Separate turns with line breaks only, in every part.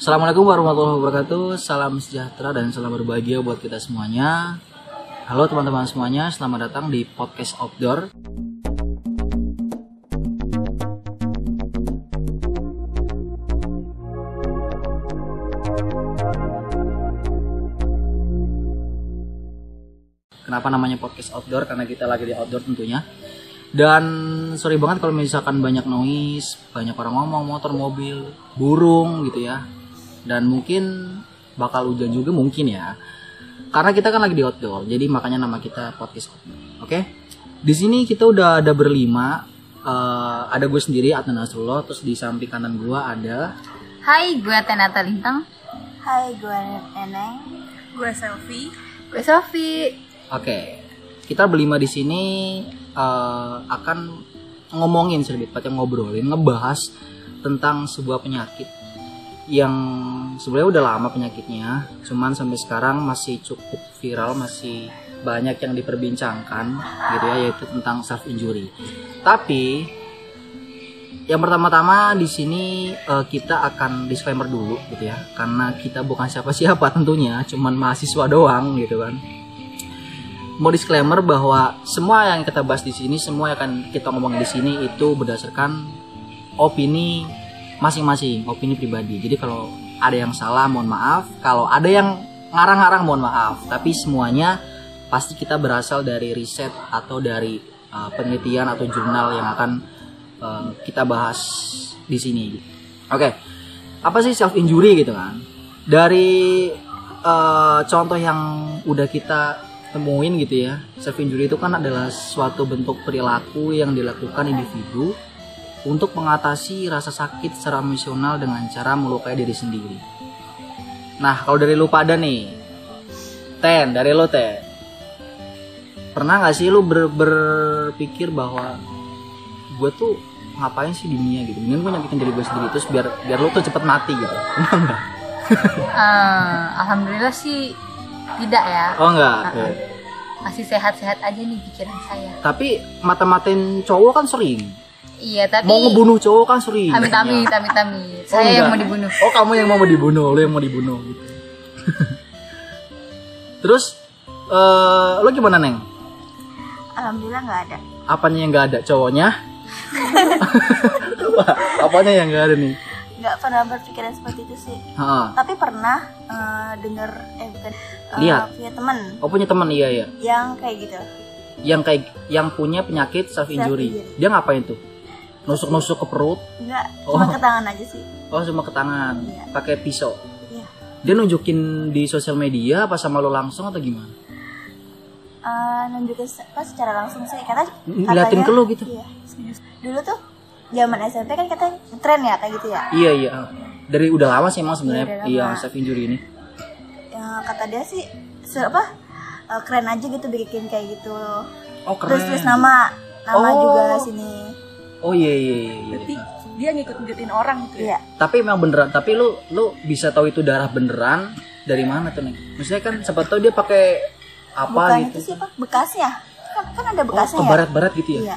Assalamualaikum warahmatullahi wabarakatuh. Salam sejahtera dan salam berbahagia buat kita semuanya. Halo teman-teman semuanya, selamat datang di podcast Outdoor. Kenapa namanya podcast outdoor? Karena kita lagi di outdoor tentunya. Dan sorry banget kalau misalkan banyak noise, banyak orang ngomong, motor, mobil, burung gitu ya. Dan mungkin bakal hujan juga mungkin ya. Karena kita kan lagi di outdoor, jadi makanya nama kita podcast outdoor. Oke? Di sini kita udah ada berlima. Eh, ada gue sendiri Adnan Nasrullah, terus di samping kanan gue ada
Hai, gue Tenata Lintang.
Hai, gue Neneng.
Gue Selfie.
Gue Sofi.
Oke, kita berlima di sini eh, akan ngomongin sedikit tepatnya ngobrolin, ngebahas tentang sebuah penyakit yang sebenarnya udah lama penyakitnya, cuman sampai sekarang masih cukup viral, masih banyak yang diperbincangkan gitu ya, yaitu tentang self injury. Tapi yang pertama-tama di sini eh, kita akan disclaimer dulu gitu ya, karena kita bukan siapa-siapa tentunya, cuman mahasiswa doang gitu kan mau disclaimer bahwa semua yang kita bahas di sini, semua yang akan kita ngomongin di sini itu berdasarkan opini masing-masing, opini pribadi. Jadi kalau ada yang salah, mohon maaf. Kalau ada yang ngarang-ngarang, mohon maaf. Tapi semuanya pasti kita berasal dari riset atau dari uh, penelitian atau jurnal yang akan uh, kita bahas di sini. Oke, apa sih self injury gitu kan? Dari uh, contoh yang udah kita temuin gitu ya self injury itu kan adalah suatu bentuk perilaku yang dilakukan individu untuk mengatasi rasa sakit secara emosional dengan cara melukai diri sendiri. Nah kalau dari lu pada nih, Ten dari lo Ten, pernah nggak sih lu ber- berpikir bahwa gue tuh ngapain sih di dunia gitu? Mending gue nyakitin diri gue sendiri terus biar biar lu tuh cepet mati gitu. Pernah nggak?
Eh, Alhamdulillah sih tidak ya.
Oh enggak.
Oke. Masih sehat-sehat aja nih pikiran saya.
Tapi mata-matain cowok kan sering.
Iya, tapi
Mau ngebunuh cowok kan sering.
amit amit amit amit.
Oh,
Saya yang
enggak.
mau dibunuh.
Oh kamu yang mau dibunuh, lu yang mau dibunuh gitu. Terus eh lo gimana neng?
Alhamdulillah nggak ada.
Apanya yang nggak ada cowoknya? Wah, Apanya yang nggak ada nih?
Nggak pernah berpikiran seperti itu sih.
Ha,
Tapi pernah eh, dengar eh bukan
Lihat.
punya teman
oh punya teman iya ya,
yang kayak gitu.
yang kayak yang punya penyakit self injury.
Self-injury.
Dia ngapain tuh? Nusuk-nusuk ke perut?
Nggak,
Oh.
cuma ke tangan aja sih.
Oh cuma ke tangan,
Iya.
pakai pisau.
Iya.
Dia nunjukin di sosial media apa sama lo langsung atau gimana?
Eh, nunjukin apa secara langsung sih kata
Ngeliatin ke lu gitu?
Iya. Dulu tuh zaman SMP kan katanya tren ya kayak gitu ya.
Iya iya. Dari udah lama sih emang sebenarnya
Iya, udah
iya self injury ini.
Ya, kata dia sih apa eh, keren aja gitu bikin kayak gitu.
Oh
Terus tulis nama nama
Oh.
juga sini.
Oh iya iya iya. iya.
Berarti dia ngikut-ngikutin orang gitu ya.
Iya.
Tapi memang beneran. Tapi lu lu bisa tahu itu darah beneran dari mana tuh nih? Maksudnya kan siapa tahu dia pakai apa
Bukan
gitu?
itu sih apa bekasnya. Kan, kan ada
Oh,
bekasnya
ke
ya.
barat-barat gitu ya?
Iya.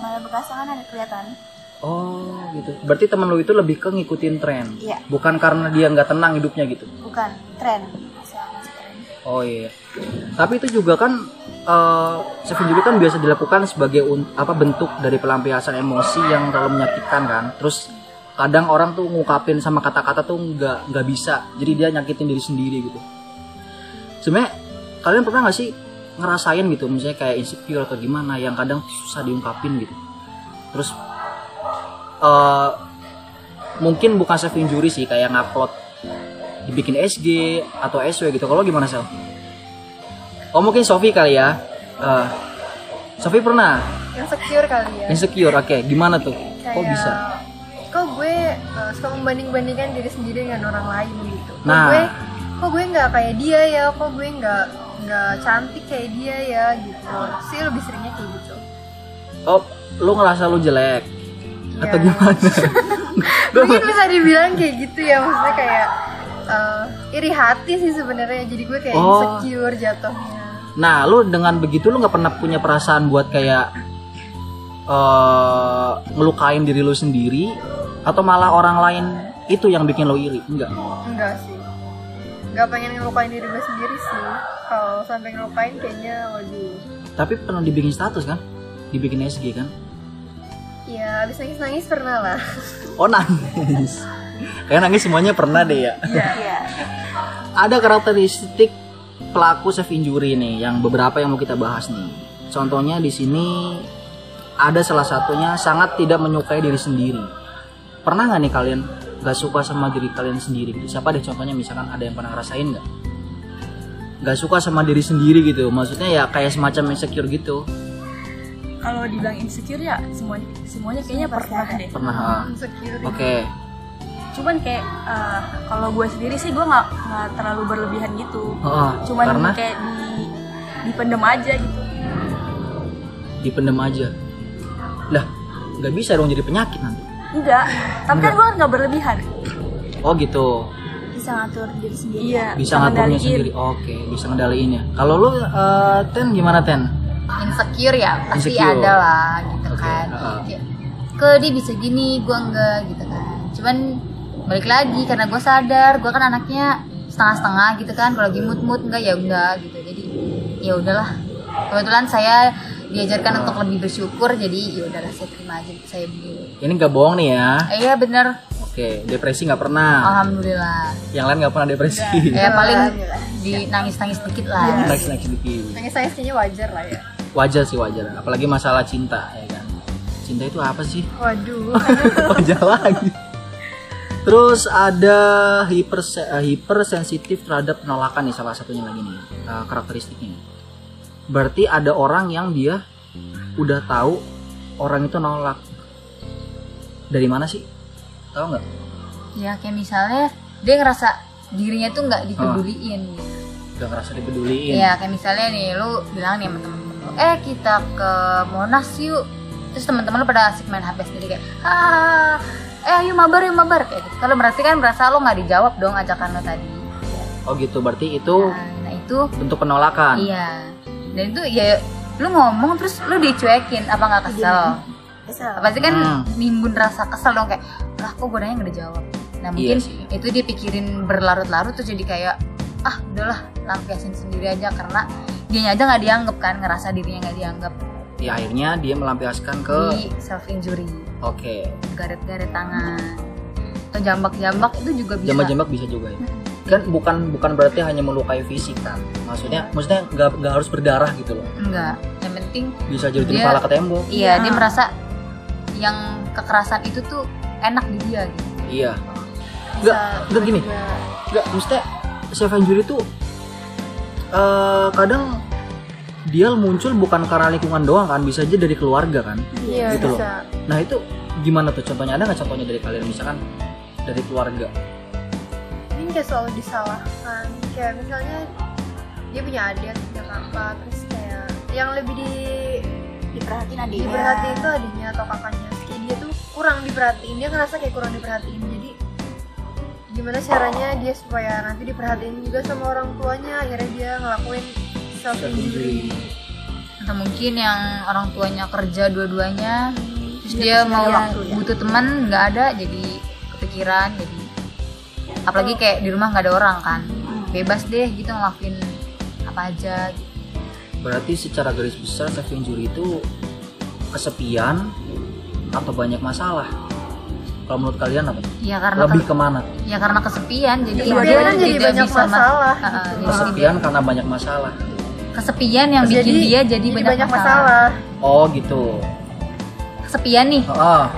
Malah bekasnya kan ada kelihatan.
Oh gitu. Berarti teman lu itu lebih ke ngikutin tren.
Iya.
Bukan karena dia nggak tenang hidupnya gitu.
Bukan tren. Bisa masuk tren.
Oh iya. Tapi itu juga kan self injury kan biasa dilakukan sebagai apa bentuk dari pelampiasan emosi yang terlalu menyakitkan kan. Terus kadang orang tuh ngungkapin sama kata-kata tuh nggak nggak bisa. Jadi dia nyakitin diri sendiri gitu. Sebenarnya kalian pernah nggak sih ngerasain gitu misalnya kayak insecure atau gimana yang kadang susah diungkapin gitu. Terus eh mungkin bukan self injury sih kayak ngupload dibikin SG atau SW gitu. Kalau gimana sel? Oh mungkin Sofi kali ya. Eh, Sofi pernah
insecure kali ya
insecure. Oke, gimana tuh? Kok
Kayak,
bisa?
kok gue uh, suka membanding-bandingkan diri sendiri dengan orang lain gitu kok
Nah.
gue kok gue nggak kayak dia ya kok gue nggak nggak cantik kayak dia ya gitu sih lebih seringnya kayak gitu
Oh, lu ngerasa lu jelek atau
Ya.
gimana?
mungkin bisa dibilang kayak gitu ya maksudnya kayak uh, iri hati sih sebenarnya jadi gue kayak
Oh.
insecure jatuhnya
Nah, lu dengan begitu lu nggak pernah punya perasaan buat kayak eh ngelukain diri lu sendiri? Atau malah orang lain itu yang bikin lo iri? Enggak?
Enggak sih. Nggak pengen ngelukain diri gue sendiri sih. Kalau sampai ngelukain kayaknya waduh.
Tapi pernah dibikin status kan? Dibikin SG kan?
Ya abis nangis nangis pernah lah.
Oh nangis. Kayak nangis semuanya pernah deh ya.
Iya.
ada karakteristik pelaku self injury nih yang beberapa yang mau kita bahas nih. Contohnya di sini ada salah satunya sangat tidak menyukai diri sendiri. Pernah nggak nih kalian nggak suka sama diri kalian sendiri? Gitu? Siapa deh contohnya misalkan ada yang pernah ngerasain nggak? Nggak suka sama diri sendiri gitu. Maksudnya ya kayak semacam insecure gitu.
Kalau dibilang insecure ya semuanya semuanya kayaknya pernah deh.
Pernah. ah.
insecure
Oke.
Cuman kayak eh, kalau gue sendiri sih gue nggak nggak terlalu berlebihan gitu.
Oh,
Cuman
karena
kayak di dipendem aja gitu.
dipendem aja. Lah, nggak bisa dong jadi penyakit nanti.
Enggak. Tapi kan gue nggak berlebihan.
Oh gitu.
Bisa ngatur diri sendiri.
Iya.
bisa ngaturnya
ngendaliin.
sendiri oke bisa ngendaliin ya kalau lu eh, ten gimana ten
insecure ya pasti
Insecure.
ada lah gitu
Oke,
kan. Kayak, ke dia bisa gini gue enggak gitu kan cuman balik lagi karena gue sadar gue kan anaknya setengah-setengah gitu kan kalau lagi mood-mood enggak ya enggak gitu. Jadi ya udahlah. Kebetulan saya diajarkan untuk lebih bersyukur jadi ya udahlah saya terima aja saya begini
ini nggak bohong nih ya?
Eh, iya bener.
Oke depresi nggak pernah.
Alhamdulillah.
Yang lain nggak pernah depresi.
Ya paling di nangis-nangis dikit lah.
Next next dikit.
Nangis nangis kayaknya wajar lah ya.
Wajar sih wajar. Apalagi masalah cinta ya kan? Cinta itu apa sih?
Waduh.
Wajar lagi terus ada hiper hipersensitif terhadap penolakan nih salah satunya lagi nih eh, karakteristiknya berarti ada orang yang dia udah tahu orang itu nolak. Dari mana sih? Tahu nggak?
Ya kayak misalnya dia ngerasa dirinya tuh nggak dipeduliin. Gitu.
udah ngerasa dipeduliin.
Iya kayak misalnya nih lu bilang nih sama temen-temen lu, eh kita ke Monas yuk. Terus teman-teman lu pada asik main HP sendiri kayak, ah, eh ayo mabar yuk mabar kayak gitu. Kalau berarti kan merasa lu nggak dijawab dong ajakan lo tadi.
oh gitu berarti itu
Nah, nah itu
bentuk penolakan
iya. Dan itu ya lu ngomong terus lu dicuekin apa nggak kesel?
Kesel.
Pasti kan
Hmm.
nimbun rasa kesel dong kayak, lah kok gue nanya nggak dijawab. Nah mungkin
Iya sih.
itu dia pikirin berlarut-larut terus jadi kayak ah udahlah lampiasin sendiri aja karena dia aja nggak dianggap kan ngerasa dirinya nggak dianggap
ya akhirnya dia melampiaskan ke
di self injury.
Oke.
Garet-garet tangan. Atau jambak-jambak itu juga bisa.
Jambak-jambak bisa juga ya. Kan bukan bukan berarti hanya melukai fisik kan. Maksudnya maksudnya nggak nggak harus berdarah gitu loh.
Enggak. Yang penting
bisa jadi kepala ke tembok.
Iya
Iya.
dia merasa yang kekerasan itu tuh enak di dia gitu.
Iya. Nggak nggak gini. nggak maksudnya self injury itu eh, kadang dia muncul bukan karena lingkungan doang kan bisa aja dari keluarga kan.
Iya
Gitu loh.
bisa.
Nah itu gimana tuh contohnya? Ada nggak contohnya dari kalian? Misalkan dari keluarga.
Ini kayak selalu disalahkan. Kayak misalnya dia punya adik punya kakak terus kayak yang lebih di
Diperhatiin adiknya.
diperhatiin tuh adiknya atau kakaknya. Kayak dia tuh kurang diperhatiin. Dia ngerasa kayak kurang diperhatiin. Jadi gimana caranya dia supaya nanti diperhatiin juga sama orang tuanya? Akhirnya dia ngelakuin self injury
atau mungkin yang orang tuanya kerja dua-duanya terus dia
Nggak
mau
waktu ya.
butuh teman nggak ada jadi kepikiran jadi apalagi kayak di rumah nggak ada orang kan. Bebas deh gitu ngelakuin apa aja. Gitu.
berarti secara garis besar self injury itu kesepian atau banyak masalah? Kalau menurut kalian apa?
Ya karena
lebih
ke-
ke mana?
ya karena kesepian jadi
Kesepian
dia
kan jadi banyak
bisa ma-
masalah. Gitu.
jadi
kesepian karena banyak masalah
kesepian yang bikin
Jadi-
dia jadi, banyak, masalah.
oh gitu.
Kesepian nih.
Ah.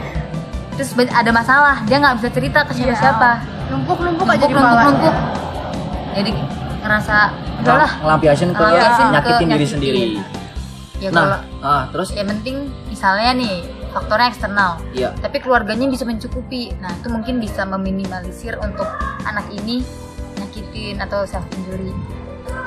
Terus ada masalah. Dia nggak bisa cerita ke siapa siapa
numpuk numpuk aja di
numpuk
kepala.
numpuk. Jadi ngerasa udahlah
ngelampiasin ke
Ngelampiasin ke
nyakitin diri.
nyakitin.
sendiri.
Ya kalau
nah ah terus?
yang penting misalnya nih faktornya eksternal.
Iya.
Tapi keluarganya bisa mencukupi. Nah itu mungkin bisa meminimalisir untuk anak ini nyakitin atau self injury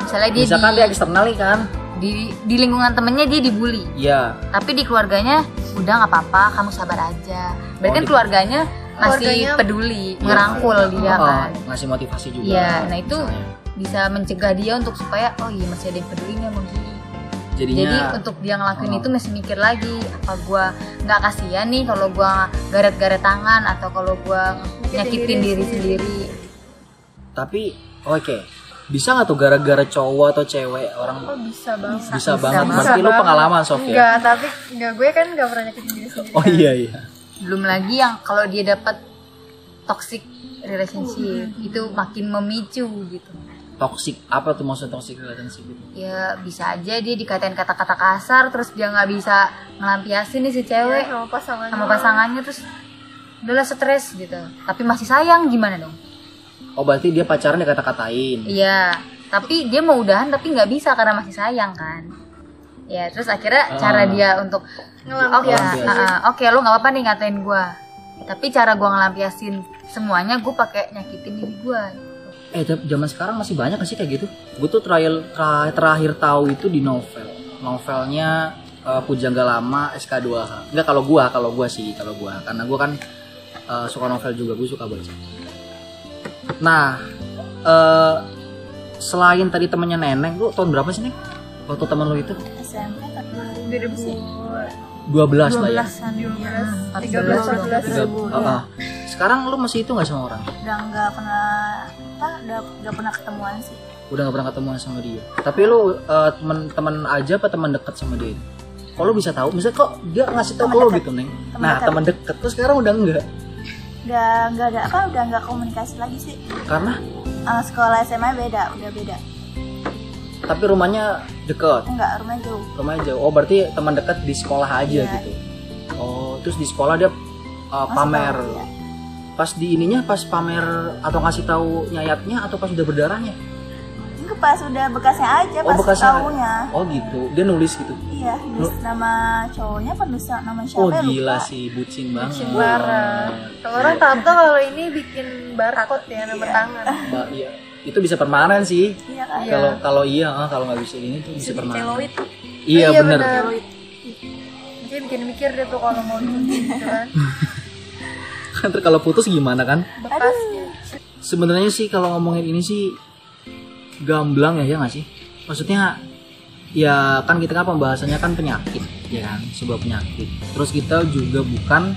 misalnya dia
misalkan
di,
dia eksternal nih kan?
di di lingkungan temennya dia dibully.
Iya.
Tapi di keluarganya udah nggak apa-apa kamu sabar aja. Berarti
Oh,
kan
di-
keluarganya masih
Keluarganya-
peduli ngerangkul dia
Oh,
kan
ngasih motivasi juga
Iya, nah itu
misalnya.
bisa mencegah dia untuk supaya oh iya masih ada yang peduli nih sama gue
Jadinya
jadi untuk dia ngelakuin
Oh.
itu mesti mikir lagi apa gua nggak kasihan nih kalau gua garet-garet tangan atau kalau gua nyakitin diri sendiri?
Tapi oke bisa nggak tuh gara-gara cowok atau cewek orang
Oh bisa banget.
bisa, banget
banget.
berarti lu
banget.
pengalaman Sof ya
Enggak, tapi enggak gue kan enggak pernah nyakitin diri sendiri.
oh iya iya
belum lagi yang kalau dia dapat toxic relationship itu makin memicu gitu
toxic apa tuh maksud toxic relationship itu
ya bisa aja dia dikatain kata-kata kasar terus dia nggak bisa ngelampiasin nih si cewek
sama pasangannya.
sama pasangannya terus udahlah stres gitu tapi masih sayang gimana dong
oh berarti dia pacaran dikata-katain?
Iya tapi dia mau udahan tapi nggak bisa karena masih sayang kan? Ya terus
Ah.
akhirnya cara dia untuk oke
Ngelampiasin.
ah, ah, oke lo nggak apa-apa nih ngatain gua. Tapi cara gua ngelampiasin semuanya gue pakai nyakitin diri gua.
Eh tapi zaman sekarang masih banyak gak sih kayak gitu? Gue tuh trial tra- terakhir tahu itu di novel. Novelnya eh, Pujangga Lama SK2H enggak kalau gua kalau gua sih kalau gua. Karena gua kan eh, suka novel juga gue suka baca nah eh selain tadi temennya neneng lu tahun berapa sih neng? Waktu temen lu itu?
SMP kan
2012
12 lah ya?
12-an
13
Tiga-
14
ah, ah. sekarang lu masih itu nggak sama orang?
Udah nggak pernah apa udah nggak pernah ketemuan sih.
Udah gak pernah ketemu sama dia. Tapi lu eh, temen-temen aja apa teman deket sama dia? Kok lu bisa tahu misalnya kok dia ngasih tau lu gitu neng?
Teman
nah teman deket tuh sekarang udah enggak
udah nggak ada apa udah nggak komunikasi lagi sih.
Karena?
Eh, sekolah SMA beda udah beda.
Tapi rumahnya deket
enggak rumahnya jauh.
Rumahnya jauh. Oh berarti teman dekat di sekolah aja
Iya.
gitu? Oh terus di sekolah dia uh, pamer.
tahu, ya.
pas di ininya pas pamer atau ngasih tahu nyayatnya atau pas udah berdarahnya
pas udah bekasnya aja
Oh,
pas
bekasnya.
tahunya
oh gitu dia nulis gitu
iya nulis nama cowoknya apa nulis nama siapa
oh
ya,
gila
lupa.
sih bucin banget
Bucin parah. Kalau orang tato kalau ini bikin barcode ya nama
Iya.
tangan.
Mbak, iya. itu bisa permanen sih
iya kan
kalau kalau iya ah, kalau nggak bisa ini tuh bisa permanen
Keloid.
iya
Iya,
bener
bener. Mungkin bikin mikir deh tuh kalau mau gitu kan.
Ntar kalau putus gimana kan
Bekasnya.
sebenarnya sih kalau ngomongin ini sih gamblang ya ya nggak sih? Maksudnya ya kan kita kan pembahasannya kan penyakit ya kan? Sebuah penyakit. Terus kita juga bukan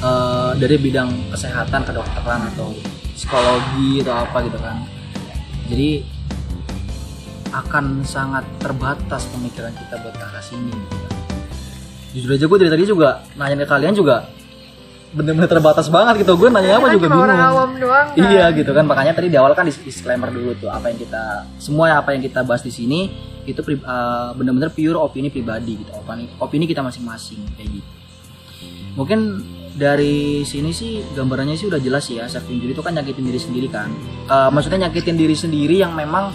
eh, dari bidang kesehatan kedokteran atau psikologi atau apa gitu kan. Jadi akan sangat terbatas pemikiran kita buat arah sini gitu kan. jujur aja gue dari tadi juga nanya ke kalian juga bener-bener terbatas banget gitu gue nanya apa
Kan
juga bingung
orang awam doang kan.
Iya gitu kan makanya tadi di awal kan dis- disclaimer dulu tuh apa yang kita semua apa yang kita bahas di sini itu eh, benar-benar pure opini pribadi gitu opini opini kita masing-masing kayak gitu. Mungkin dari sini sih gambarannya sih udah jelas ya self injury itu kan nyakitin diri sendiri kan. Eh, maksudnya nyakitin diri sendiri yang memang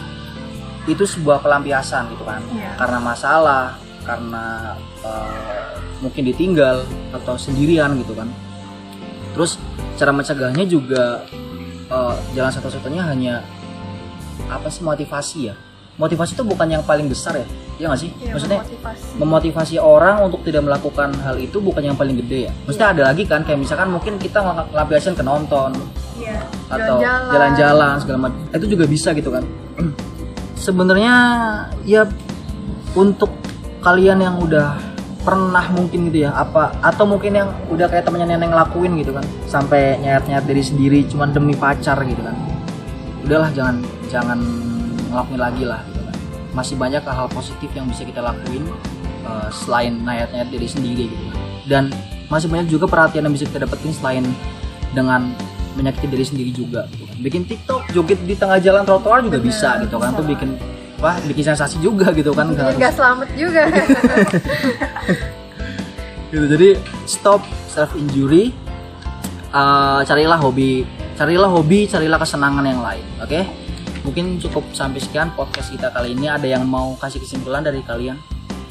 itu sebuah pelampiasan gitu kan
Iya.
karena masalah karena eh, mungkin ditinggal atau sendirian gitu kan terus cara mencegahnya juga eh, jalan satu-satunya hanya apa sih motivasi ya? Motivasi itu bukan yang paling besar ya? Ya nggak sih?
Iya,
maksudnya
memotivasi.
memotivasi orang untuk tidak melakukan hal itu bukan yang paling gede ya? Maksudnya ada lagi kan kayak misalkan mungkin kita ngelampiasin ke nonton.
Iya.
atau
jalan-jalan
segala macam. Itu juga bisa gitu kan? Sebenarnya ya untuk kalian yang udah pernah mungkin gitu ya apa atau mungkin yang udah kayak temennya neneng lakuin gitu kan sampai nyayat-nyayat diri sendiri cuman demi pacar gitu kan. Udahlah jangan jangan ngelakuin lagi lah gitu kan. Masih banyak hal positif yang bisa kita lakuin eh, selain nyayat-nyayat diri sendiri gitu kan. Dan masih banyak juga perhatian yang bisa kita dapetin selain dengan menyakiti diri sendiri juga gitu kan. bikin TikTok joget di tengah jalan trotoar juga bisa gitu kan tuh bikin wah bikin sensasi juga gitu kan. Nggak
selamat juga.
gitu jadi stop self injury carilah hobi carilah hobi carilah kesenangan yang lain oke? Mungkin cukup sampai sekian podcast kita kali ini. Ada yang mau kasih kesimpulan dari kalian?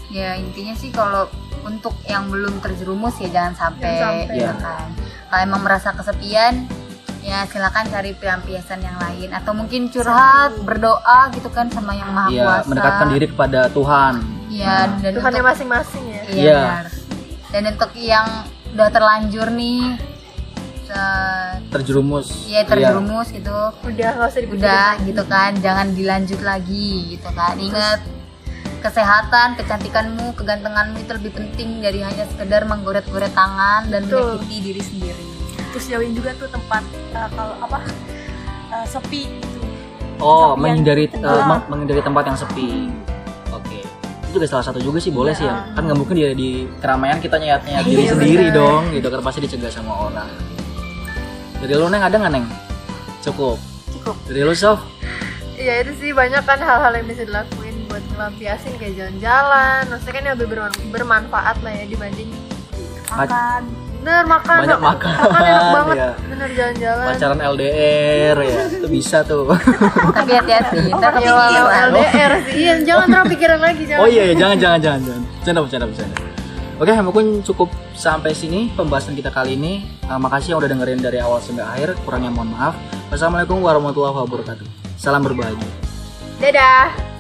Ya intinya sih kalau untuk yang belum terjerumus ya jangan sampai,
Jangan sampai.
ya kan. Kalau emang merasa kesepian ya silakan cari pelampiasan yang lain atau mungkin curhat berdoa gitu kan sama yang maha
ya
kuasa
mendekatkan diri kepada Tuhan
ya dan
Tuhannya
untuk,
masing-masing ya.
iya,
Iya.
benar. dan untuk yang udah terlanjur nih
terjerumus
ya terjerumus gitu
Udah nggak usah dipikirin.
udah gitu kan jangan dilanjut lagi gitu kan ingat kesehatan, kecantikanmu, kegantenganmu itu lebih penting dari hanya sekedar menggoret-goret tangan dan
Betul.
menyakiti diri sendiri.
Terus jauhin juga tuh tempat uh, kalau apa uh, sepi gitu
Oh,
Kesepian.
menghindari meng- menghindari tempat yang sepi. Oke. Itu juga salah satu juga sih boleh sih ya. Kan nggak mungkin dia di keramaian kita nyayat-nyayat diri
Iya,
sendiri
benar.
dong, gitu kan pasti dicegah sama orang. Dari lu Neng ada nggak Neng? Cukup.
Cukup.
Dari lu Sof?
Iya itu sih banyak kan hal-hal yang bisa dilakuin buat ngelampiasin kayak jalan-jalan Maksudnya kan yang lebih berman- bermanfaat lah ya dibanding
makan
Bener makan
Banyak makan,
Makan enak banget
iya.
Bener jalan-jalan
Pacaran LDR ya, itu bisa tuh.
Tapi hati-hati, ntar
Ya walau LDR sih Iya jangan terlalu pikiran lagi jangan
Oh iya, iya jangan jangan jangan jangan. Bercanda bercanda bercanda. Oke, mungkin cukup sampai sini pembahasan kita kali ini. Uh, makasih yang udah dengerin dari awal sampai akhir. Kurangnya mohon maaf. Wassalamualaikum warahmatullahi wabarakatuh. Salam berbahagia.
Dadah